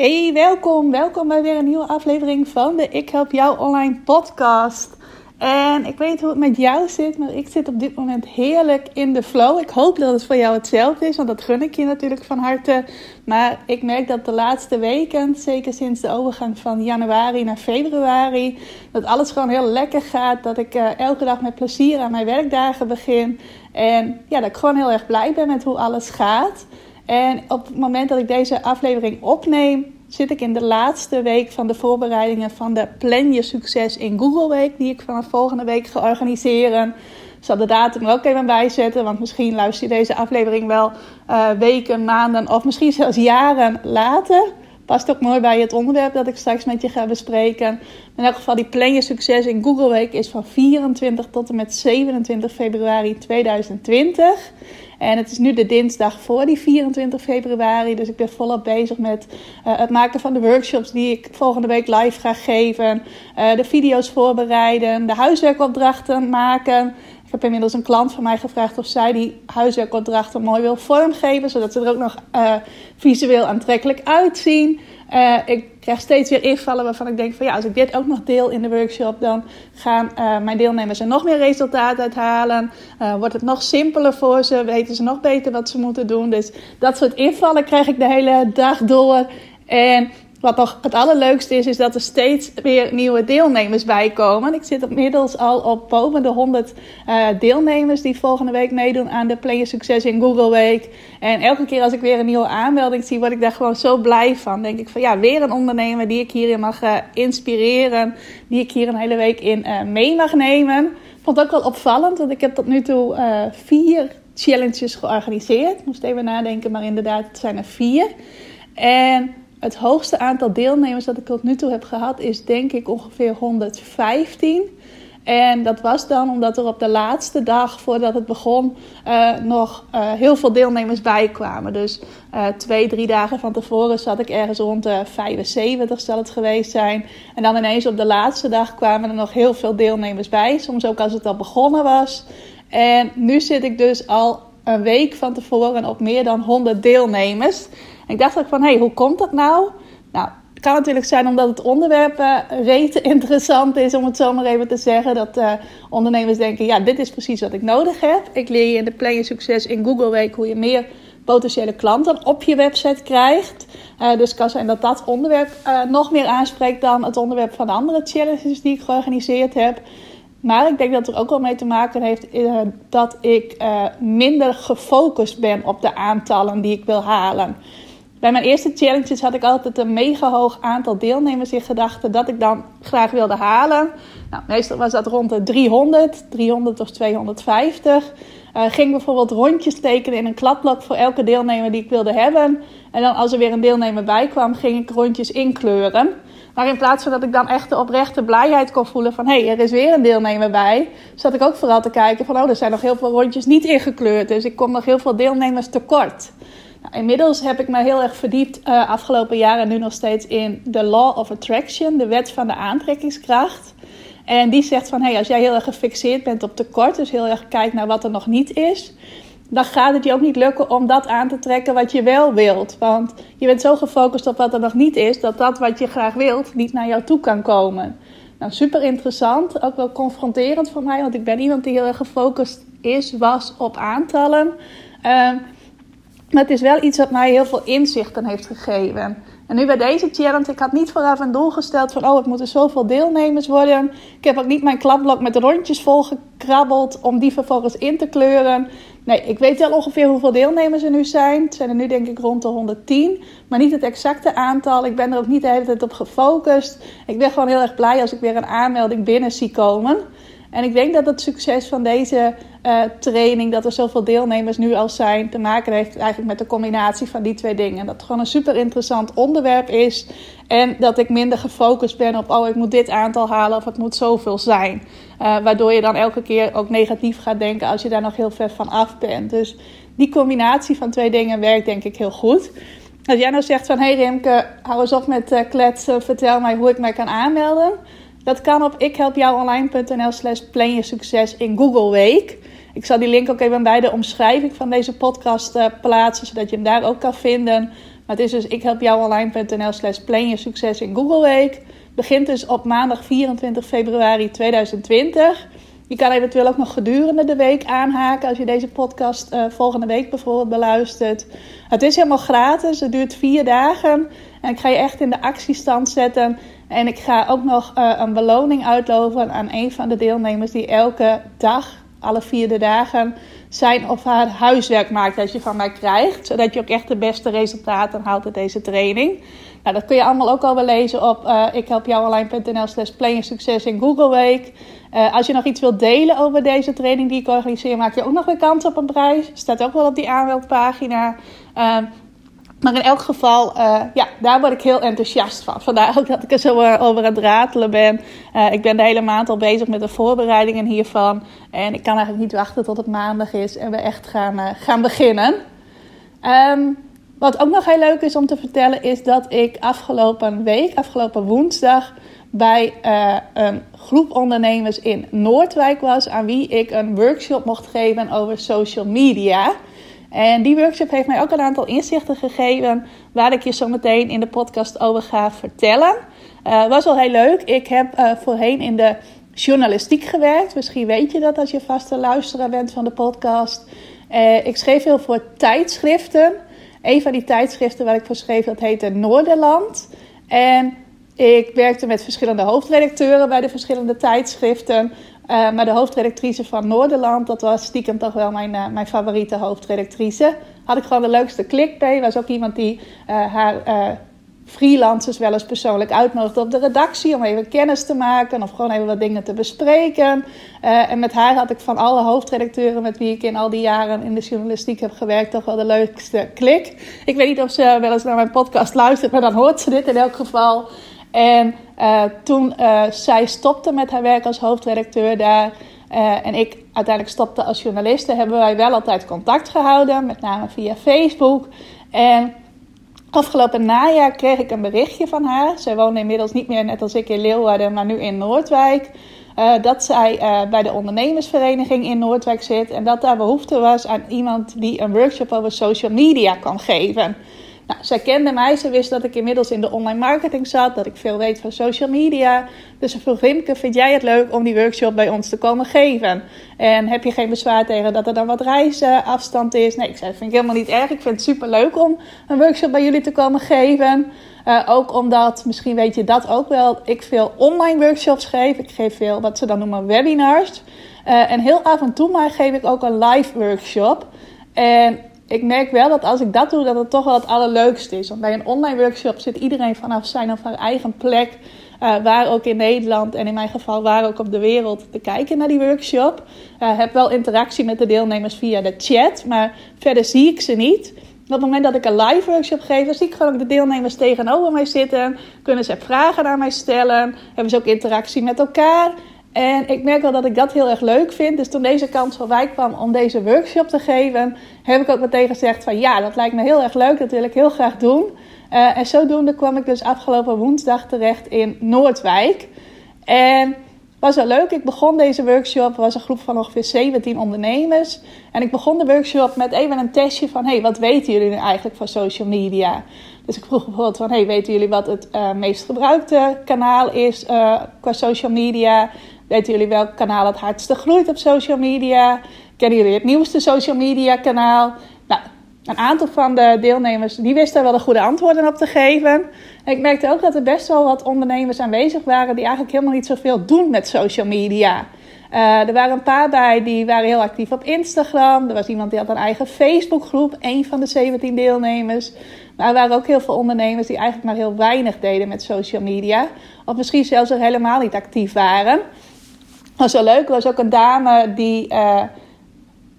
Hey, welkom. Welkom bij weer een nieuwe aflevering van de Ik Help Jou Online podcast. En ik weet hoe het met jou zit, maar ik zit op dit moment heerlijk in de flow. Ik hoop dat het voor jou hetzelfde is, want dat gun ik je natuurlijk van harte. Maar ik merk dat de laatste weken, zeker sinds de overgang van januari naar februari, dat alles gewoon heel lekker gaat. Dat ik uh, elke dag met plezier aan mijn werkdagen begin. En ja, dat ik gewoon heel erg blij ben met hoe alles gaat. En op het moment dat ik deze aflevering opneem, zit ik in de laatste week van de voorbereidingen van de Plan Je Succes in Google Week, die ik vanaf volgende week ga organiseren. Ik zal de datum er ook even bij zetten, want misschien luister je deze aflevering wel uh, weken, maanden of misschien zelfs jaren later. Past ook mooi bij het onderwerp dat ik straks met je ga bespreken. In elk geval, die Plan Je Succes in Google Week is van 24 tot en met 27 februari 2020. En het is nu de dinsdag voor die 24 februari. Dus ik ben volop bezig met uh, het maken van de workshops die ik volgende week live ga geven. Uh, de video's voorbereiden, de huiswerkopdrachten maken. Ik heb inmiddels een klant van mij gevraagd of zij die huiswerkopdrachten mooi wil vormgeven, zodat ze er ook nog uh, visueel aantrekkelijk uitzien. Uh, ik krijg steeds weer invallen waarvan ik denk van ja, als ik dit ook nog deel in de workshop, dan gaan uh, mijn deelnemers er nog meer resultaat uit halen. Wordt het nog simpeler voor ze, weten ze nog beter wat ze moeten doen. Dus dat soort invallen krijg ik de hele dag door. En wat nog het allerleukste is, is dat er steeds weer nieuwe deelnemers bij komen. Ik zit inmiddels al op boven de 100 uh, deelnemers die volgende week meedoen aan de Player Succes in Google Week. En elke keer als ik weer een nieuwe aanmelding zie, word ik daar gewoon zo blij van. Denk ik van ja, weer een ondernemer die ik hierin mag uh, inspireren. Die ik hier een hele week in uh, mee mag nemen. Ik vond het ook wel opvallend, want ik heb tot nu toe vier challenges georganiseerd. Moest even nadenken, maar inderdaad, het zijn er vier. En het hoogste aantal deelnemers dat ik tot nu toe heb gehad is denk ik ongeveer 115. En dat was dan omdat er op de laatste dag voordat het begon uh, nog uh, heel veel deelnemers bijkwamen. Dus uh, twee, drie dagen van tevoren zat ik ergens rond de 75 zal het geweest zijn. En dan ineens op de laatste dag kwamen er nog heel veel deelnemers bij. Soms ook als het al begonnen was. En nu zit ik dus al een week van tevoren op meer dan 100 deelnemers ik dacht ook van, hé, hey, hoe komt dat nou? Nou, het kan natuurlijk zijn omdat het onderwerp uh, interessant is, om het zo maar even te zeggen. Dat uh, ondernemers denken, ja, dit is precies wat ik nodig heb. Ik leer je in de Plan Je Succes in Google Week hoe je meer potentiële klanten op je website krijgt. Uh, dus het kan zijn dat dat onderwerp nog meer aanspreekt dan het onderwerp van de andere challenges die ik georganiseerd heb. Maar ik denk dat het er ook wel mee te maken heeft dat ik minder gefocust ben op de aantallen die ik wil halen. Bij mijn eerste challenges had ik altijd een mega hoog aantal deelnemers in gedachten dat ik dan graag wilde halen. Nou, meestal was dat rond de 300, 300 of 250. Uh, ging bijvoorbeeld rondjes tekenen in een kladblok voor elke deelnemer die ik wilde hebben. En dan als er weer een deelnemer bij kwam, ging ik rondjes inkleuren. Maar in plaats van dat ik dan echt de oprechte blijheid kon voelen van... hé, hey, er is weer een deelnemer bij... zat ik ook vooral te kijken van... oh, er zijn nog heel veel rondjes niet ingekleurd. Dus ik kom nog heel veel deelnemers tekort. Nou, inmiddels heb ik me heel erg verdiept uh, afgelopen jaren nu nog steeds in de Law of Attraction, de wet van de aantrekkingskracht. En die zegt van, hey, als jij heel erg gefixeerd bent op tekort, dus heel erg kijkt naar wat er nog niet is, dan gaat het je ook niet lukken om dat aan te trekken wat je wel wilt. Want je bent zo gefocust op wat er nog niet is, dat dat wat je graag wilt niet naar jou toe kan komen. Nou, super interessant, ook wel confronterend voor mij, want ik ben iemand die heel erg gefocust is, was op aantallen. Uh, maar het is wel iets wat mij heel veel inzichten heeft gegeven. En nu bij deze challenge, ik had niet vooraf een doel gesteld van, oh, het moeten zoveel deelnemers worden. Ik heb ook niet mijn klapblok met rondjes volgekrabbeld om die vervolgens in te kleuren. Nee, ik weet wel ongeveer hoeveel deelnemers er nu zijn. Het zijn er nu denk ik rond de 110, maar niet het exacte aantal. Ik ben er ook niet de hele tijd op gefocust. Ik ben gewoon heel erg blij als ik weer een aanmelding binnen zie komen. En ik denk dat het succes van deze uh, training, dat er zoveel deelnemers nu al zijn, te maken heeft eigenlijk met de combinatie van die twee dingen. Dat het gewoon een super interessant onderwerp is. En dat ik minder gefocust ben op, oh, ik moet dit aantal halen of het moet zoveel zijn. Uh, waardoor je dan elke keer ook negatief gaat denken als je daar nog heel ver van af bent. Dus die combinatie van twee dingen werkt denk ik heel goed. Als jij nou zegt van, hé hey Rimke, hou eens op met uh, kletsen, vertel mij hoe ik mij kan aanmelden. Dat kan op ikhelpjouonline.nl slash plan je succes in Google Week. Ik zal die link ook even bij de omschrijving van deze podcast uh, plaatsen, zodat je hem daar ook kan vinden. Maar het is dus ikhelpjouonline.nl slash plan je succes in Google Week. Begint dus op maandag 24 februari 2020. Je kan eventueel ook nog gedurende de week aanhaken als je deze podcast uh, volgende week bijvoorbeeld beluistert. Het is helemaal gratis, het duurt vier dagen. En ik ga je echt in de actiestand zetten. En ik ga ook nog uh, een beloning uitloven aan een van de deelnemers die elke dag, alle vierde dagen, zijn of haar huiswerk maakt dat je van mij krijgt. Zodat je ook echt de beste resultaten haalt uit deze training. Nou, dat kun je allemaal ook al wel lezen op uh, ikhelpjouonline.nl slash succes in Google Week. Uh, als je nog iets wilt delen over deze training die ik organiseer, maak je ook nog weer kans op een prijs. Staat ook wel op die aanmeldpagina. Uh, maar in elk geval, uh, ja, daar word ik heel enthousiast van. Vandaar ook dat ik er zo over aan het ratelen ben. Uh, ik ben de hele maand al bezig met de voorbereidingen hiervan. En ik kan eigenlijk niet wachten tot het maandag is en we echt gaan, gaan beginnen. Um, wat ook nog heel leuk is om te vertellen, is dat ik afgelopen week, afgelopen woensdag, bij een groep ondernemers in Noordwijk was. Aan wie ik een workshop mocht geven over social media. En die workshop heeft mij ook een aantal inzichten gegeven, waar ik je zo meteen in de podcast over ga vertellen. Uh, was wel heel leuk. Ik heb uh, voorheen in de journalistiek gewerkt. Misschien weet je dat als je vaste luisteraar bent van de podcast. Uh, ik schreef heel voor tijdschriften. Een van die tijdschriften waar ik voor schreef, dat heette Noorderland. En ik werkte met verschillende hoofdredacteuren bij de verschillende tijdschriften. Uh, maar de hoofdredactrice van Noorderland, dat was stiekem toch wel mijn, uh, mijn favoriete hoofdredactrice. Had ik gewoon de leukste klik mee. Was ook iemand die uh, haar freelancers wel eens persoonlijk uitnodigde op de redactie om even kennis te maken of gewoon even wat dingen te bespreken. en met haar had ik van alle hoofdredacteuren met wie ik in al die jaren in de journalistiek heb gewerkt, toch wel de leukste klik. Ik weet niet of ze wel eens naar mijn podcast luistert, maar dan hoort ze dit in elk geval. En uh, toen uh, zij stopte met haar werk als hoofdredacteur daar uh, en ik uiteindelijk stopte als journaliste, hebben wij wel altijd contact gehouden, met name via Facebook. En afgelopen najaar kreeg ik een berichtje van haar. Zij woonde inmiddels niet meer net als ik in Leeuwarden, maar nu in Noordwijk. dat zij bij de ondernemersvereniging in Noordwijk zit en dat daar behoefte was aan iemand die een workshop over social media kan geven. Nou, zij kende mij, ze wist dat ik inmiddels in de online marketing zat, dat ik veel weet van social media. Dus ze vroeg, vind jij het leuk om die workshop bij ons te komen geven? En heb je geen bezwaar tegen dat er dan wat reisafstand is? Nee, ik zei, dat vind ik helemaal niet erg. Ik vind het super leuk om een workshop bij jullie te komen geven. Uh, ook omdat, misschien weet je dat ook wel, ik veel online workshops geef. Ik geef veel wat ze dan noemen webinars. Uh, en heel af en toe maar geef ik ook een live workshop. En ik merk wel dat als ik dat doe, dat het toch wel het allerleukste is. Want bij een online workshop zit iedereen vanaf zijn of haar eigen plek, uh, waar ook in Nederland en in mijn geval waar ook op de wereld, te kijken naar die workshop. Uh, heb wel interactie met de deelnemers via de chat, maar verder zie ik ze niet. Op het moment dat ik een live workshop geef, dan zie ik gewoon de deelnemers tegenover mij zitten. Kunnen ze vragen aan mij stellen. Hebben ze ook interactie met elkaar. En ik merk wel dat ik dat heel erg leuk vind. Dus toen deze kans voorbij kwam om deze workshop te geven, heb ik ook meteen gezegd van ja, dat lijkt me heel erg leuk. Dat wil ik heel graag doen. Uh, en zodoende kwam ik dus afgelopen woensdag terecht in Noordwijk. En was wel leuk. Ik begon deze workshop, was een groep van ongeveer 17 ondernemers. En ik begon de workshop met even een testje van, hey, wat weten jullie nu eigenlijk van social media? Dus ik vroeg bijvoorbeeld van, hey, weten jullie wat het uh, meest gebruikte kanaal is uh, qua social media? Weten jullie welk kanaal het hardste groeit op social media? Kennen jullie het nieuwste social media kanaal? Nou, een aantal van de deelnemers die wisten wel de goede antwoorden op te geven. En ik merkte ook dat er best wel wat ondernemers aanwezig waren die eigenlijk helemaal niet zoveel doen met social media. Uh, er waren een paar bij die waren heel actief op Instagram. Er was iemand die had een eigen Facebookgroep, een van de 17 deelnemers. Maar er waren ook heel veel ondernemers die eigenlijk maar heel weinig deden met social media. Of misschien zelfs er helemaal niet actief waren. Was zo leuk. Er was ook een dame die uh,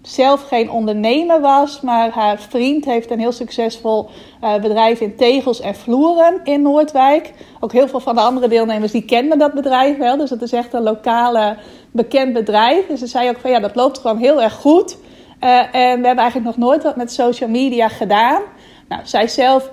zelf geen ondernemer was, maar haar vriend heeft een heel succesvol uh, bedrijf in tegels en vloeren in Noordwijk. Ook heel veel van de andere deelnemers die kenden dat bedrijf wel. Dus dat is echt een lokale bekend bedrijf. Dus ze zei ook van ja, dat loopt gewoon heel erg goed. Uh, en we hebben eigenlijk nog nooit wat met social media gedaan. Nou, zij zelf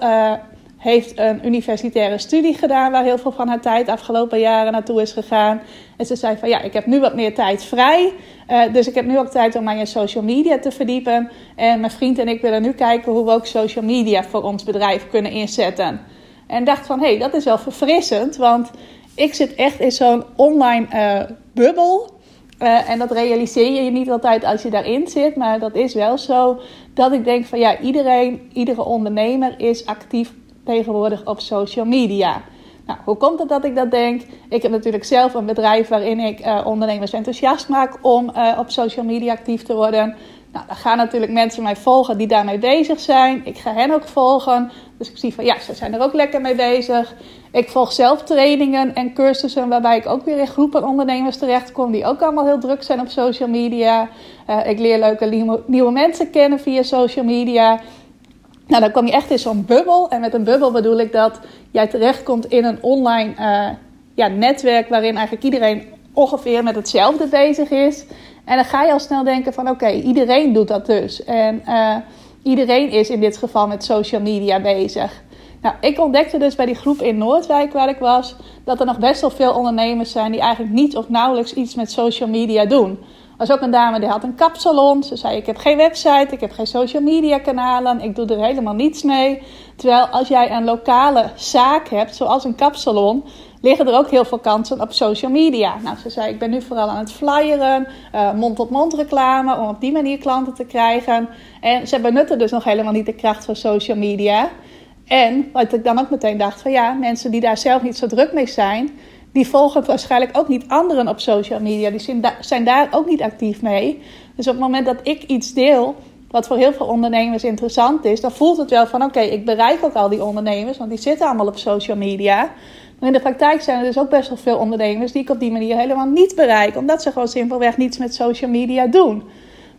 heeft een universitaire studie gedaan, waar heel veel van haar tijd afgelopen jaren naartoe is gegaan. En ze zei van ja, ik heb nu wat meer tijd vrij. Uh, dus ik heb nu ook tijd om mij in social media te verdiepen. En mijn vriend en ik willen nu kijken hoe we ook social media voor ons bedrijf kunnen inzetten. En dacht van hé, hey, dat is wel verfrissend, want ik zit echt in zo'n online uh, bubbel. Uh, en dat realiseer je niet altijd als je daarin zit, maar dat is wel zo dat ik denk van ja, iedereen, iedere ondernemer is actief tegenwoordig op social media. Nou, hoe komt het dat ik dat denk? Ik heb natuurlijk zelf een bedrijf waarin ik uh, ondernemers enthousiast maak om uh, op social media actief te worden. Nou, dan gaan natuurlijk mensen mij volgen die daarmee bezig zijn. Ik ga hen ook volgen. Dus ik zie van ja, ze zijn er ook lekker mee bezig. Ik volg zelf trainingen en cursussen waarbij ik ook weer in groepen ondernemers terechtkom die ook allemaal heel druk zijn op social media. Uh, ik leer leuke nieuwe mensen kennen via social media. Nou, dan kom je echt in zo'n bubbel. En met een bubbel bedoel ik dat jij terechtkomt in een online uh, ja, netwerk waarin eigenlijk iedereen ongeveer met hetzelfde bezig is. En dan ga je al snel denken van oké, iedereen doet dat dus. En uh, iedereen is in dit geval met social media bezig. Nou, ik ontdekte dus bij die groep in Noordwijk waar ik was, dat er nog best wel veel ondernemers zijn die eigenlijk niet of nauwelijks iets met social media doen. Was ook een dame die had een kapsalon. Ze zei: Ik heb geen website, ik heb geen social media kanalen, ik doe er helemaal niets mee. Terwijl als jij een lokale zaak hebt, zoals een kapsalon, liggen er ook heel veel kansen op social media. Nou, ze zei: Ik ben nu vooral aan het flyeren, mond-tot-mond uh, reclame, om op die manier klanten te krijgen. En ze benutten dus nog helemaal niet de kracht van social media. En wat ik dan ook meteen dacht: van ja, mensen die daar zelf niet zo druk mee zijn die volgen waarschijnlijk ook niet anderen op social media. Die zijn, daar ook niet actief mee. Dus op het moment dat ik iets deel, wat voor heel veel ondernemers interessant is, dan voelt het wel van oké, ik bereik ook al die ondernemers, want die zitten allemaal op social media. Maar in de praktijk zijn er dus ook best wel veel ondernemers die ik op die manier helemaal niet bereik, omdat ze gewoon simpelweg niets met social media doen.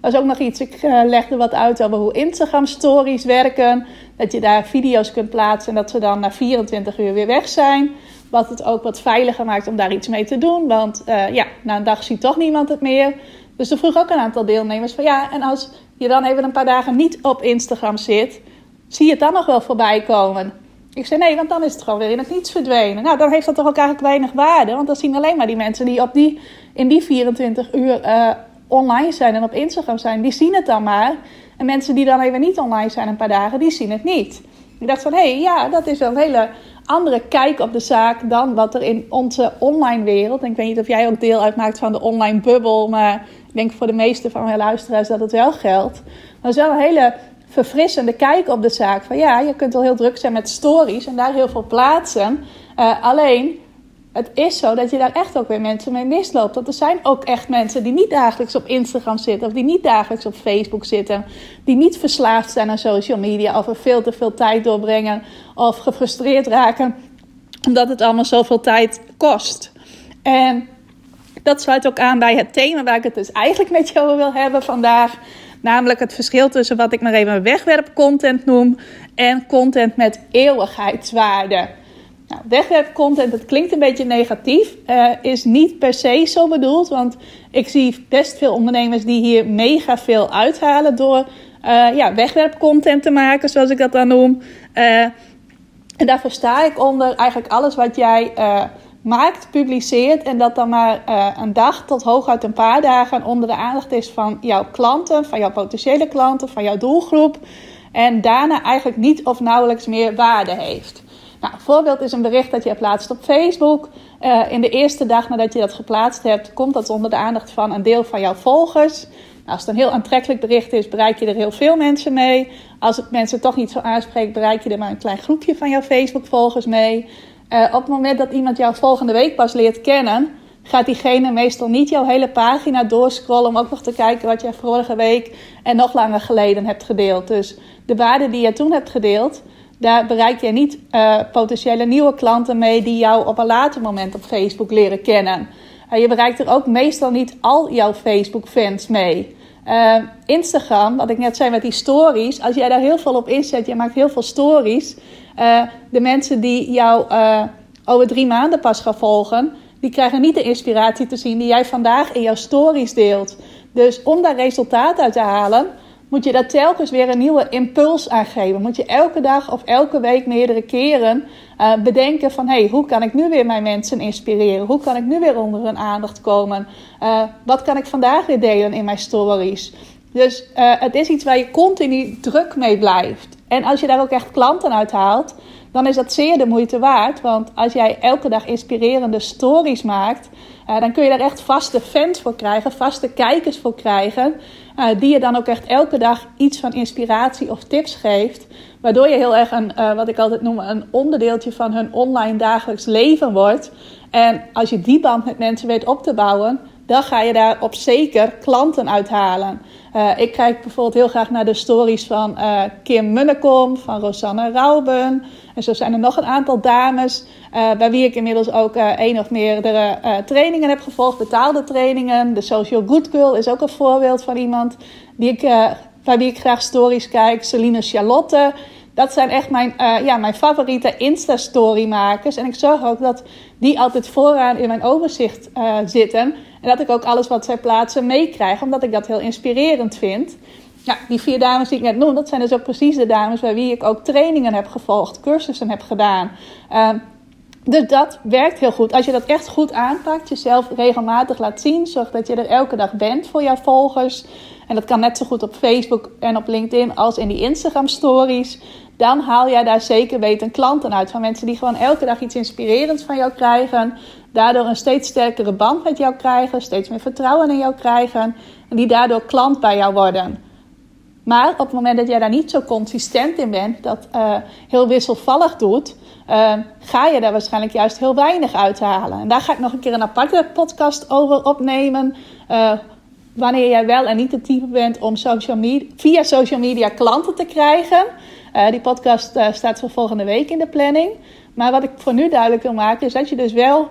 Dat is ook nog iets, ik uh, legde wat uit over hoe Instagram stories werken. Dat je daar video's kunt plaatsen en dat ze dan na 24 uur weer weg zijn. Wat het ook wat veiliger maakt om daar iets mee te doen. Want uh, ja, na een dag ziet toch niemand het meer. Dus er vroeg ook een aantal deelnemers van ja, en als je dan even een paar dagen niet op Instagram zit, zie je het dan nog wel voorbij komen? Ik zei nee, want dan is het gewoon weer in het niets verdwenen. Nou, dan heeft dat toch ook eigenlijk weinig waarde. Want dan zien alleen maar die mensen die, op die in die 24 uur uh, online zijn en op Instagram zijn, die zien het dan maar. En mensen die dan even niet online zijn een paar dagen, die zien het niet. Ik dacht van hé, hey, ja, dat is een hele andere kijk op de zaak dan wat er in onze online wereld. Ik weet niet of jij ook deel uitmaakt van de online bubbel, maar ik denk voor de meeste van mijn luisteraars dat het wel geldt. Maar het is wel een hele verfrissende kijk op de zaak. Van ja, je kunt wel heel druk zijn met stories en daar heel veel plaatsen. Uh, alleen het is zo dat je daar echt ook weer mensen mee misloopt. Want er zijn ook echt mensen die niet dagelijks op Instagram zitten, of die niet dagelijks op Facebook zitten, die niet verslaafd zijn aan social media, of er veel te veel tijd doorbrengen, of gefrustreerd raken omdat het allemaal zoveel tijd kost. En dat sluit ook aan bij het thema waar ik het dus eigenlijk met jou wil hebben vandaag. Namelijk het verschil tussen wat ik maar even wegwerpcontent noem en content met eeuwigheidswaarde. Nou, wegwerpcontent, dat klinkt een beetje negatief, uh, is niet per se zo bedoeld. Want ik zie best veel ondernemers die hier mega veel uithalen door uh, ja, wegwerpcontent te maken, zoals ik dat dan noem. Uh, en daar versta ik onder eigenlijk alles wat jij maakt, publiceert en dat dan maar een dag tot hooguit een paar dagen onder de aandacht is van jouw klanten, van jouw potentiële klanten, van jouw doelgroep. En daarna eigenlijk niet of nauwelijks meer waarde heeft. Nou, voorbeeld is een bericht dat je plaatst op Facebook. Uh, in de eerste dag nadat je dat geplaatst hebt, komt dat onder de aandacht van een deel van jouw volgers. Nou, als het een heel aantrekkelijk bericht is, bereik je er heel veel mensen mee. Als het mensen toch niet zo aanspreekt, bereik je er maar een klein groepje van jouw Facebook-volgers mee. Uh, op het moment dat iemand jou volgende week pas leert kennen, gaat diegene meestal niet jouw hele pagina doorscrollen om ook nog te kijken wat je vorige week en nog langer geleden hebt gedeeld. Dus de waarde die je toen hebt gedeeld, daar bereik je niet uh, potentiële nieuwe klanten mee die jou op een later moment op Facebook leren kennen. je bereikt er ook meestal niet al jouw Facebook-fans mee. Instagram, wat ik net zei met die stories, als jij daar heel veel op inzet, je maakt heel veel stories. de mensen die jou over drie maanden pas gaan volgen, die krijgen niet de inspiratie te zien die jij vandaag in jouw stories deelt. Dus om daar resultaat uit te halen, moet je daar telkens weer een nieuwe impuls aan geven. Moet je elke dag of elke week meerdere keren uh, bedenken van... hey, hoe kan ik nu weer mijn mensen inspireren? Hoe kan ik nu weer onder hun aandacht komen? Uh, wat kan ik vandaag weer delen in mijn stories? Dus uh, het is iets waar je continu druk mee blijft. En als je daar ook echt klanten uit haalt dan is dat zeer de moeite waard. Want als jij elke dag inspirerende stories maakt, dan kun je daar echt vaste fans voor krijgen, vaste kijkers voor krijgen. Uh, die je dan ook echt elke dag iets van inspiratie of tips geeft. Waardoor je heel erg een, uh, wat ik altijd noem, een onderdeeltje van hun online dagelijks leven wordt. En als je die band met mensen weet op te bouwen, dan ga je daar op zeker klanten uithalen. Uh, ik kijk bijvoorbeeld heel graag naar de stories van uh, Kim Munnekom, van Rosanne Rauben. En zo zijn er nog een aantal dames uh, bij wie ik inmiddels ook één of meerdere trainingen heb gevolgd, betaalde trainingen. De Social Good Girl is ook een voorbeeld van iemand die ik, bij wie ik graag stories kijk. Celine Charlotte. Dat zijn echt mijn, ja, mijn favoriete Insta-storymakers. En ik zorg ook dat die altijd vooraan in mijn overzicht zitten. En dat ik ook alles wat zij plaatsen meekrijg, omdat ik dat heel inspirerend vind. Ja, die vier dames die ik net noem, dat zijn dus ook precies de dames bij wie ik ook trainingen heb gevolgd, cursussen heb gedaan. Uh, dus dat werkt heel goed. Als je dat echt goed aanpakt, jezelf regelmatig laat zien, zorg dat je er elke dag bent voor jouw volgers. En dat kan net zo goed op Facebook en op LinkedIn als in die Instagram stories. Dan haal jij daar zeker weten klanten uit. Van mensen die gewoon elke dag iets inspirerends van jou krijgen daardoor een steeds sterkere band met jou krijgen, steeds meer vertrouwen in jou krijgen en die daardoor klant bij jou worden. Maar op het moment dat jij daar niet zo consistent in bent, dat uh, heel wisselvallig doet, uh, ga je daar waarschijnlijk juist heel weinig uithalen. En daar ga ik nog een keer een aparte podcast over opnemen. Uh, wanneer jij wel en niet de type bent om via social media klanten te krijgen. Die podcast staat voor volgende week in de planning. Maar wat ik voor nu duidelijk wil maken is dat je dus wel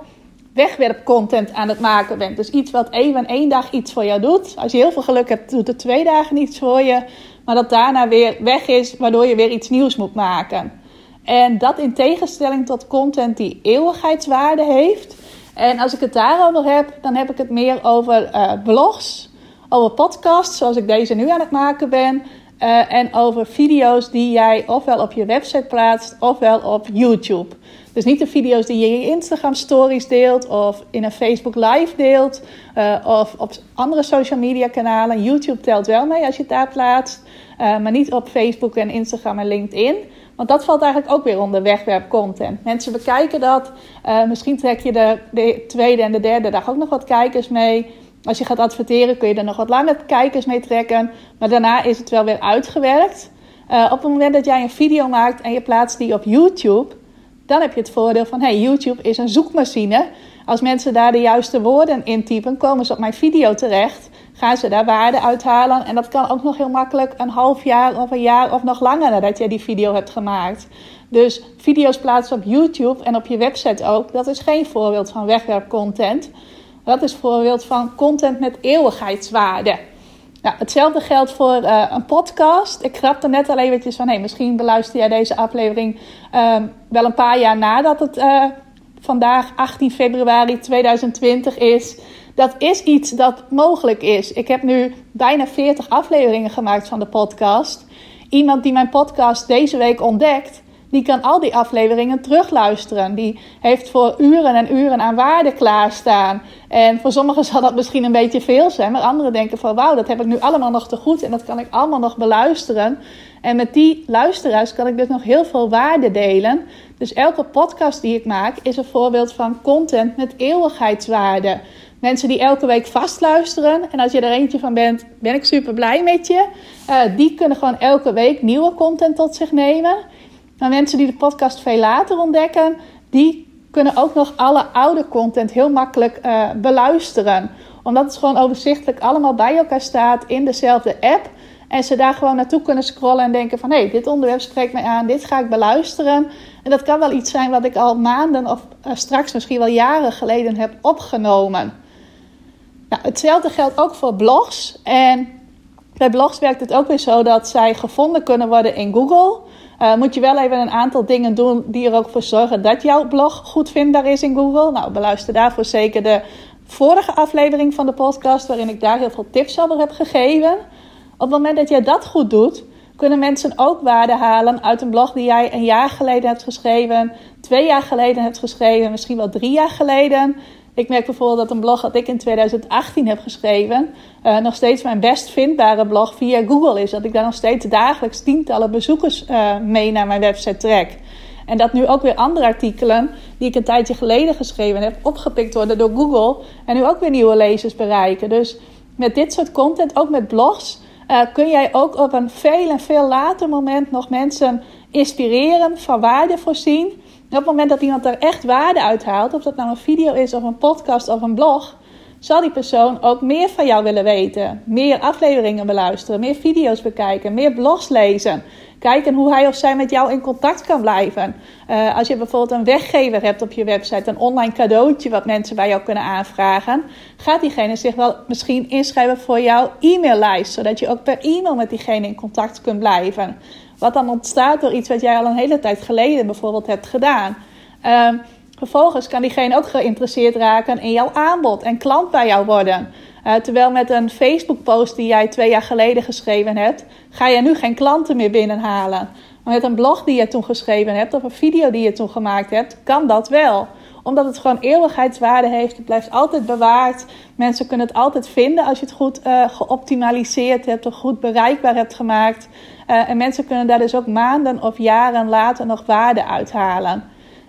wegwerpcontent aan het maken bent. Dus iets wat even één dag iets voor jou doet. Als je heel veel geluk hebt, doet het twee dagen iets voor je. Maar dat daarna weer weg is, waardoor je weer iets nieuws moet maken. En dat in tegenstelling tot content die eeuwigheidswaarde heeft. En als ik het daarover heb, dan heb ik het meer over uh, blogs, over podcasts, zoals ik deze nu aan het maken ben. Uh, en over video's die jij ofwel op je website plaatst, ofwel op YouTube. Dus niet de video's die je in je Instagram stories deelt of in een Facebook live deelt uh, of op andere social media kanalen. YouTube telt wel mee als je het daar plaatst, uh, maar niet op Facebook en Instagram en LinkedIn. Want dat valt eigenlijk ook weer onder wegwerpcontent. Mensen bekijken dat. Misschien trek je de, de, tweede en de derde dag ook nog wat kijkers mee. Als je gaat adverteren kun je er nog wat langer kijkers mee trekken. Maar daarna is het wel weer uitgewerkt. Uh, op het moment dat jij een video maakt en je plaatst die op YouTube, dan heb je het voordeel van, hey, YouTube is een zoekmachine. Als mensen daar de juiste woorden in typen, komen ze op mijn video terecht. Gaan ze daar waarde uithalen. En dat kan ook nog heel makkelijk een half jaar of een jaar of nog langer nadat jij die video hebt gemaakt. Dus video's plaatsen op YouTube en op je website ook, dat is geen voorbeeld van wegwerpcontent. Dat is voorbeeld van content met eeuwigheidswaarde. Ja, hetzelfde geldt voor uh, een podcast. Ik grapte net al eventjes van... Hey, misschien beluister jij deze aflevering uh, wel een paar jaar nadat het uh, vandaag 18 februari 2020 is. Dat is iets dat mogelijk is. Ik heb nu bijna 40 afleveringen gemaakt van de podcast. Iemand die mijn podcast deze week ontdekt die kan al die afleveringen terugluisteren. Die heeft voor uren en uren aan waarde klaarstaan. En voor sommigen zal dat misschien een beetje veel zijn, maar anderen denken van wauw, dat heb ik nu allemaal nog te goed en dat kan ik allemaal nog beluisteren. En met die luisteraars kan ik dus nog heel veel waarde delen. Dus elke podcast die ik maak is een voorbeeld van content met eeuwigheidswaarde. Mensen die elke week vastluisteren. En als je er eentje van bent, ben ik super blij met je. Uh, die kunnen gewoon elke week nieuwe content tot zich nemen. Maar mensen die de podcast veel later ontdekken, die kunnen ook nog alle oude content heel makkelijk uh, beluisteren. Omdat het gewoon overzichtelijk allemaal bij elkaar staat in dezelfde app. En ze daar gewoon naartoe kunnen scrollen en denken van... hé, hey, dit onderwerp spreekt mij aan, dit ga ik beluisteren. En dat kan wel iets zijn wat ik al maanden of uh, straks misschien wel jaren geleden heb opgenomen. Nou, hetzelfde geldt ook voor blogs. En bij blogs werkt het ook weer zo dat zij gevonden kunnen worden in Google. Uh, moet je wel even een aantal dingen doen die er ook voor zorgen dat jouw blog goed vindbaar is in Google. Nou, beluister daarvoor zeker de vorige aflevering van de podcast, waarin ik daar heel veel tips over heb gegeven. Op het moment dat jij dat goed doet, kunnen mensen ook waarde halen uit een blog die jij een jaar geleden hebt geschreven, twee jaar geleden hebt geschreven, misschien wel drie jaar geleden. Ik merk bijvoorbeeld dat een blog dat ik in 2018 heb geschreven, uh, nog steeds mijn best vindbare blog via Google is. Dat ik daar nog steeds dagelijks tientallen bezoekers uh, mee naar mijn website trek. En dat nu ook weer andere artikelen die ik een tijdje geleden geschreven heb, opgepikt worden door Google. En nu ook weer nieuwe lezers bereiken. Dus met dit soort content, ook met blogs, uh, kun jij ook op een veel en veel later moment nog mensen inspireren, van waarde voorzien. Op het moment dat iemand er echt waarde uit haalt, of dat nou een video is of een podcast of een blog, zal die persoon ook meer van jou willen weten. Meer afleveringen beluisteren, meer video's bekijken, meer blogs lezen. Kijken hoe hij of zij met jou in contact kan blijven. Uh, als je bijvoorbeeld een weggever hebt op je website, een online cadeautje wat mensen bij jou kunnen aanvragen, gaat diegene zich wel misschien inschrijven voor jouw e-maillijst, zodat je ook per e-mail met diegene in contact kunt blijven. Wat dan ontstaat door iets wat jij al een hele tijd geleden bijvoorbeeld hebt gedaan. Uh, vervolgens kan diegene ook geïnteresseerd raken in jouw aanbod en klant bij jou worden. Uh, terwijl met een Facebook-post die jij twee jaar geleden geschreven hebt, ga je nu geen klanten meer binnenhalen. Maar met een blog die je toen geschreven hebt of een video die je toen gemaakt hebt, kan dat wel omdat het gewoon eeuwigheidswaarde heeft. Het blijft altijd bewaard. Mensen kunnen het altijd vinden als je het goed uh, geoptimaliseerd hebt of goed bereikbaar hebt gemaakt. Uh, en mensen kunnen daar dus ook maanden of jaren later nog waarde uithalen.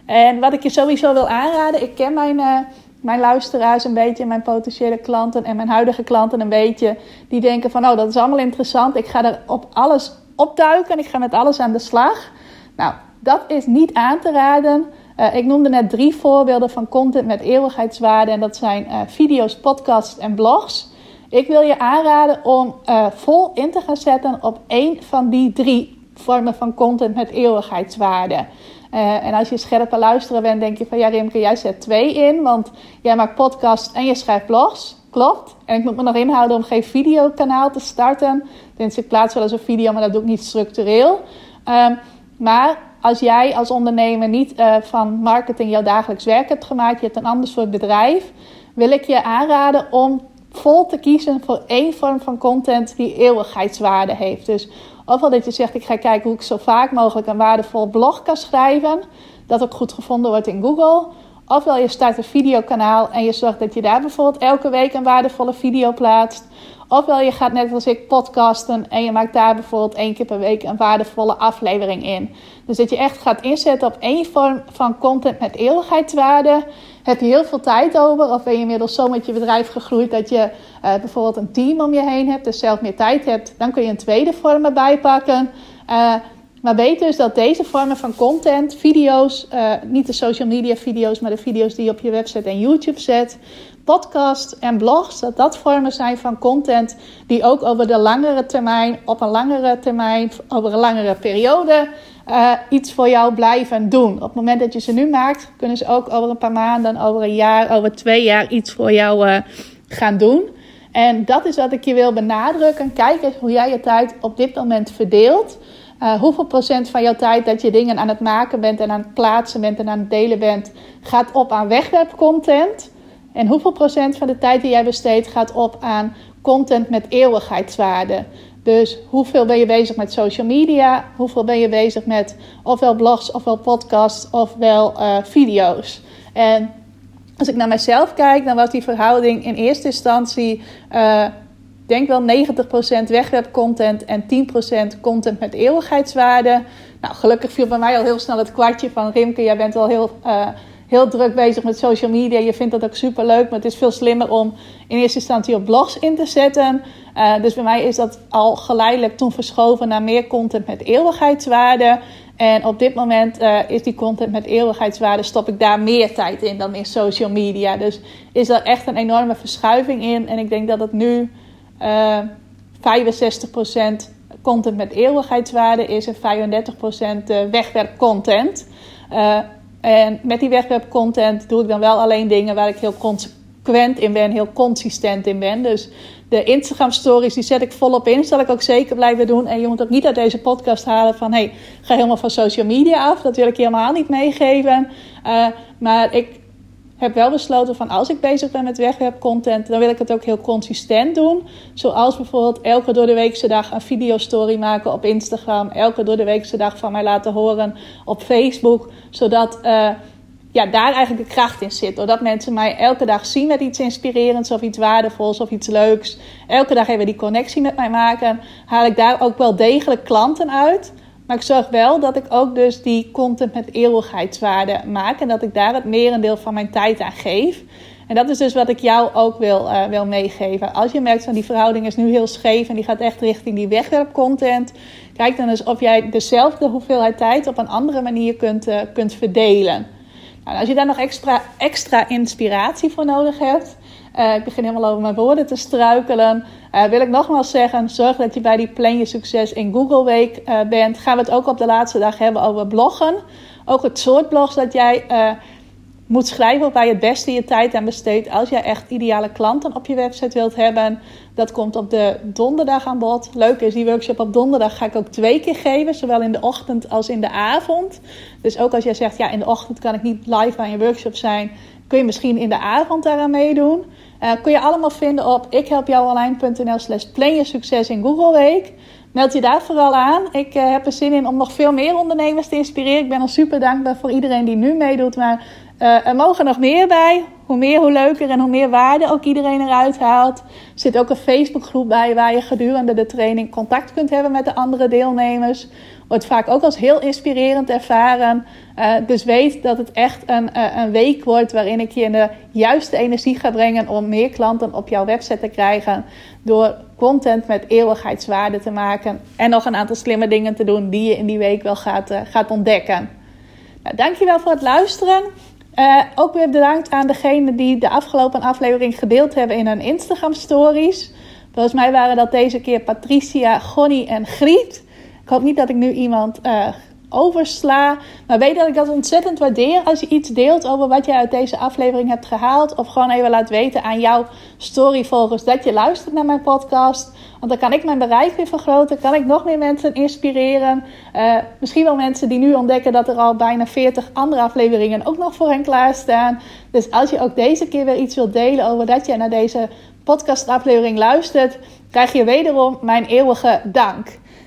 En wat ik je sowieso wil aanraden, ik ken mijn, uh, mijn luisteraars een beetje, mijn potentiële klanten en mijn huidige klanten een beetje. Die denken van, oh dat is allemaal interessant. Ik ga er op alles opduiken. Ik ga met alles aan de slag. Nou, dat is niet aan te raden. Uh, ik noemde net drie voorbeelden van content met eeuwigheidswaarde. En dat zijn uh, video's, podcasts en blogs. Ik wil je aanraden om uh, vol in te gaan zetten op één van die drie vormen van content met eeuwigheidswaarde. en als je scherper luisteren bent, denk je van ja, Rimke, jij zet twee in. Want jij maakt podcasts en je schrijft blogs. Klopt. En ik moet me nog inhouden om geen videokanaal te starten. Dus ik plaats wel eens een video, maar dat doe ik niet structureel. Um, maar als jij als ondernemer niet uh, van marketing jouw dagelijks werk hebt gemaakt, je hebt een ander soort bedrijf, wil ik je aanraden om vol te kiezen voor één vorm van content die eeuwigheidswaarde heeft. Dus ofwel dat je zegt, ik ga kijken hoe ik zo vaak mogelijk een waardevol blog kan schrijven, dat ook goed gevonden wordt in Google. Ofwel je start een videokanaal en je zorgt dat je daar bijvoorbeeld elke week een waardevolle video plaatst. Ofwel je gaat net als ik podcasten en je maakt daar bijvoorbeeld één keer per week een waardevolle aflevering in. Dus dat je echt gaat inzetten op één vorm van content met eeuwigheidswaarde. Heb je heel veel tijd over of ben je inmiddels zo met je bedrijf gegroeid dat je uh, bijvoorbeeld een team om je heen hebt, dus zelf meer tijd hebt, dan kun je een tweede vorm erbij pakken. Uh, maar weet dus dat deze vormen van content, video's, uh, niet de social media video's, maar de video's die je op je website en YouTube zet, podcast en blogs, dat dat vormen zijn van content die ook over de langere termijn, op een langere termijn, over een langere periode uh, iets voor jou blijven doen. Op het moment dat je ze nu maakt, kunnen ze ook over een paar maanden, over een jaar, over twee jaar iets voor jou uh, gaan doen. En dat is wat ik je wil benadrukken. Kijk eens hoe jij je tijd op dit moment verdeelt. Uh, hoeveel procent van jouw tijd dat je dingen aan het maken bent en aan het plaatsen bent en aan het delen bent, gaat op aan wegwerpcontent. En hoeveel procent van de tijd die jij besteedt gaat op aan content met eeuwigheidswaarde. Dus hoeveel ben je bezig met social media? Hoeveel ben je bezig met ofwel blogs, ofwel podcasts, ofwel uh, video's? En als ik naar mezelf kijk, dan was die verhouding in eerste instantie, uh, denk wel 90% wegwerpcontent en 10% content met eeuwigheidswaarde. Nou, gelukkig viel bij mij al heel snel het kwartje van Rimke, jij bent al heel uh, heel druk bezig met social media. Je vindt dat ook super leuk, maar het is veel slimmer om in eerste instantie op blogs in te zetten. Uh, dus bij mij is dat al geleidelijk toen verschoven naar meer content met eeuwigheidswaarde. En op dit moment uh, is die content met eeuwigheidswaarde, stop ik daar meer tijd in dan in social media. Dus is er echt een enorme verschuiving in. En ik denk dat het nu uh, eh, 65% content met eeuwigheidswaarde is en 35% wegwerpcontent. Uh, en met die webcontent doe ik dan wel alleen dingen waar ik heel consequent in ben, heel consistent in ben. Dus de Instagram stories, die zet ik volop in. Zal ik ook zeker blijven doen. En je moet ook niet uit deze podcast halen van... hey, ga helemaal van social media af. Dat wil ik helemaal niet meegeven. Uh, maar ik heb wel besloten van als ik bezig ben met wegwerpcontent, dan wil ik het ook heel consistent doen. Zoals bijvoorbeeld elke door de weekse dag een videostory maken op Instagram. Elke door de weekse dag van mij laten horen op Facebook. Zodat uh, ja, daar eigenlijk de kracht in zit. Doordat mensen mij elke dag zien met iets inspirerends of iets waardevols of iets leuks. Elke dag even die connectie met mij maken. Haal ik daar ook wel degelijk klanten uit. Maar ik zorg wel dat ik ook dus die content met eeuwigheidswaarde maak. En dat ik daar het merendeel van mijn tijd aan geef. En dat is dus wat ik jou ook wil, uh, wil meegeven. Als je merkt van die verhouding is nu heel scheef en die gaat echt richting die wegwerpcontent. Kijk dan eens of jij dezelfde hoeveelheid tijd op een andere manier kunt, uh, kunt verdelen. Nou, als je daar nog extra, extra inspiratie voor nodig hebt. Uh, ik begin helemaal over mijn woorden te struikelen. Uh, wil ik nogmaals zeggen, zorg dat je bij die Plan Je Succes in Google Week uh, bent. Gaan we het ook op de laatste dag hebben over bloggen. Ook het soort blogs dat jij moet schrijven waar je het beste je tijd aan besteedt. Als jij echt ideale klanten op je website wilt hebben. Dat komt op de donderdag aan bod. Leuk is, die workshop op donderdag ga ik ook twee keer geven. Zowel in de ochtend als in de avond. Dus ook als jij zegt, ja in de ochtend kan ik niet live aan je workshop zijn. Kun je misschien in de avond daaraan meedoen. Uh, kun je allemaal vinden op ikhelpjouonline.nl slash plan je succes in Google Week. Meld je daar vooral aan. Ik uh, heb er zin in om nog veel meer ondernemers te inspireren. Ik ben al super dankbaar voor iedereen die nu meedoet. Maar uh, er mogen nog meer bij. Hoe meer, hoe leuker en hoe meer waarde ook iedereen eruit haalt. Er zit ook een Facebookgroep bij waar je gedurende de training contact kunt hebben met de andere deelnemers. Wordt vaak ook als heel inspirerend ervaren. Uh, dus weet dat het echt een, uh, een week wordt waarin ik je in de juiste energie ga brengen om meer klanten op jouw website te krijgen. Door content met eeuwigheidswaarde te maken. En nog een aantal slimme dingen te doen die je in die week wel gaat, uh, gaat ontdekken. Nou, dankjewel voor het luisteren. Ook weer bedankt aan degene die de afgelopen aflevering gedeeld hebben in hun Instagram stories. Volgens mij waren dat deze keer Patricia, Gonnie en Griet. Ik hoop niet dat ik nu iemand uh, oversla. Maar weet dat ik dat ontzettend waardeer als je iets deelt over wat je uit deze aflevering hebt gehaald. Of gewoon even laat weten aan jouw storyvolgers dat je luistert naar mijn podcast. Want dan kan ik mijn bereik weer vergroten. Kan ik nog meer mensen inspireren. Uh, misschien wel mensen die nu ontdekken dat er al bijna 40 andere afleveringen ook nog voor hen klaarstaan. Dus als je ook deze keer weer iets wilt delen over dat je naar deze podcastaflevering luistert, krijg je wederom mijn eeuwige dank.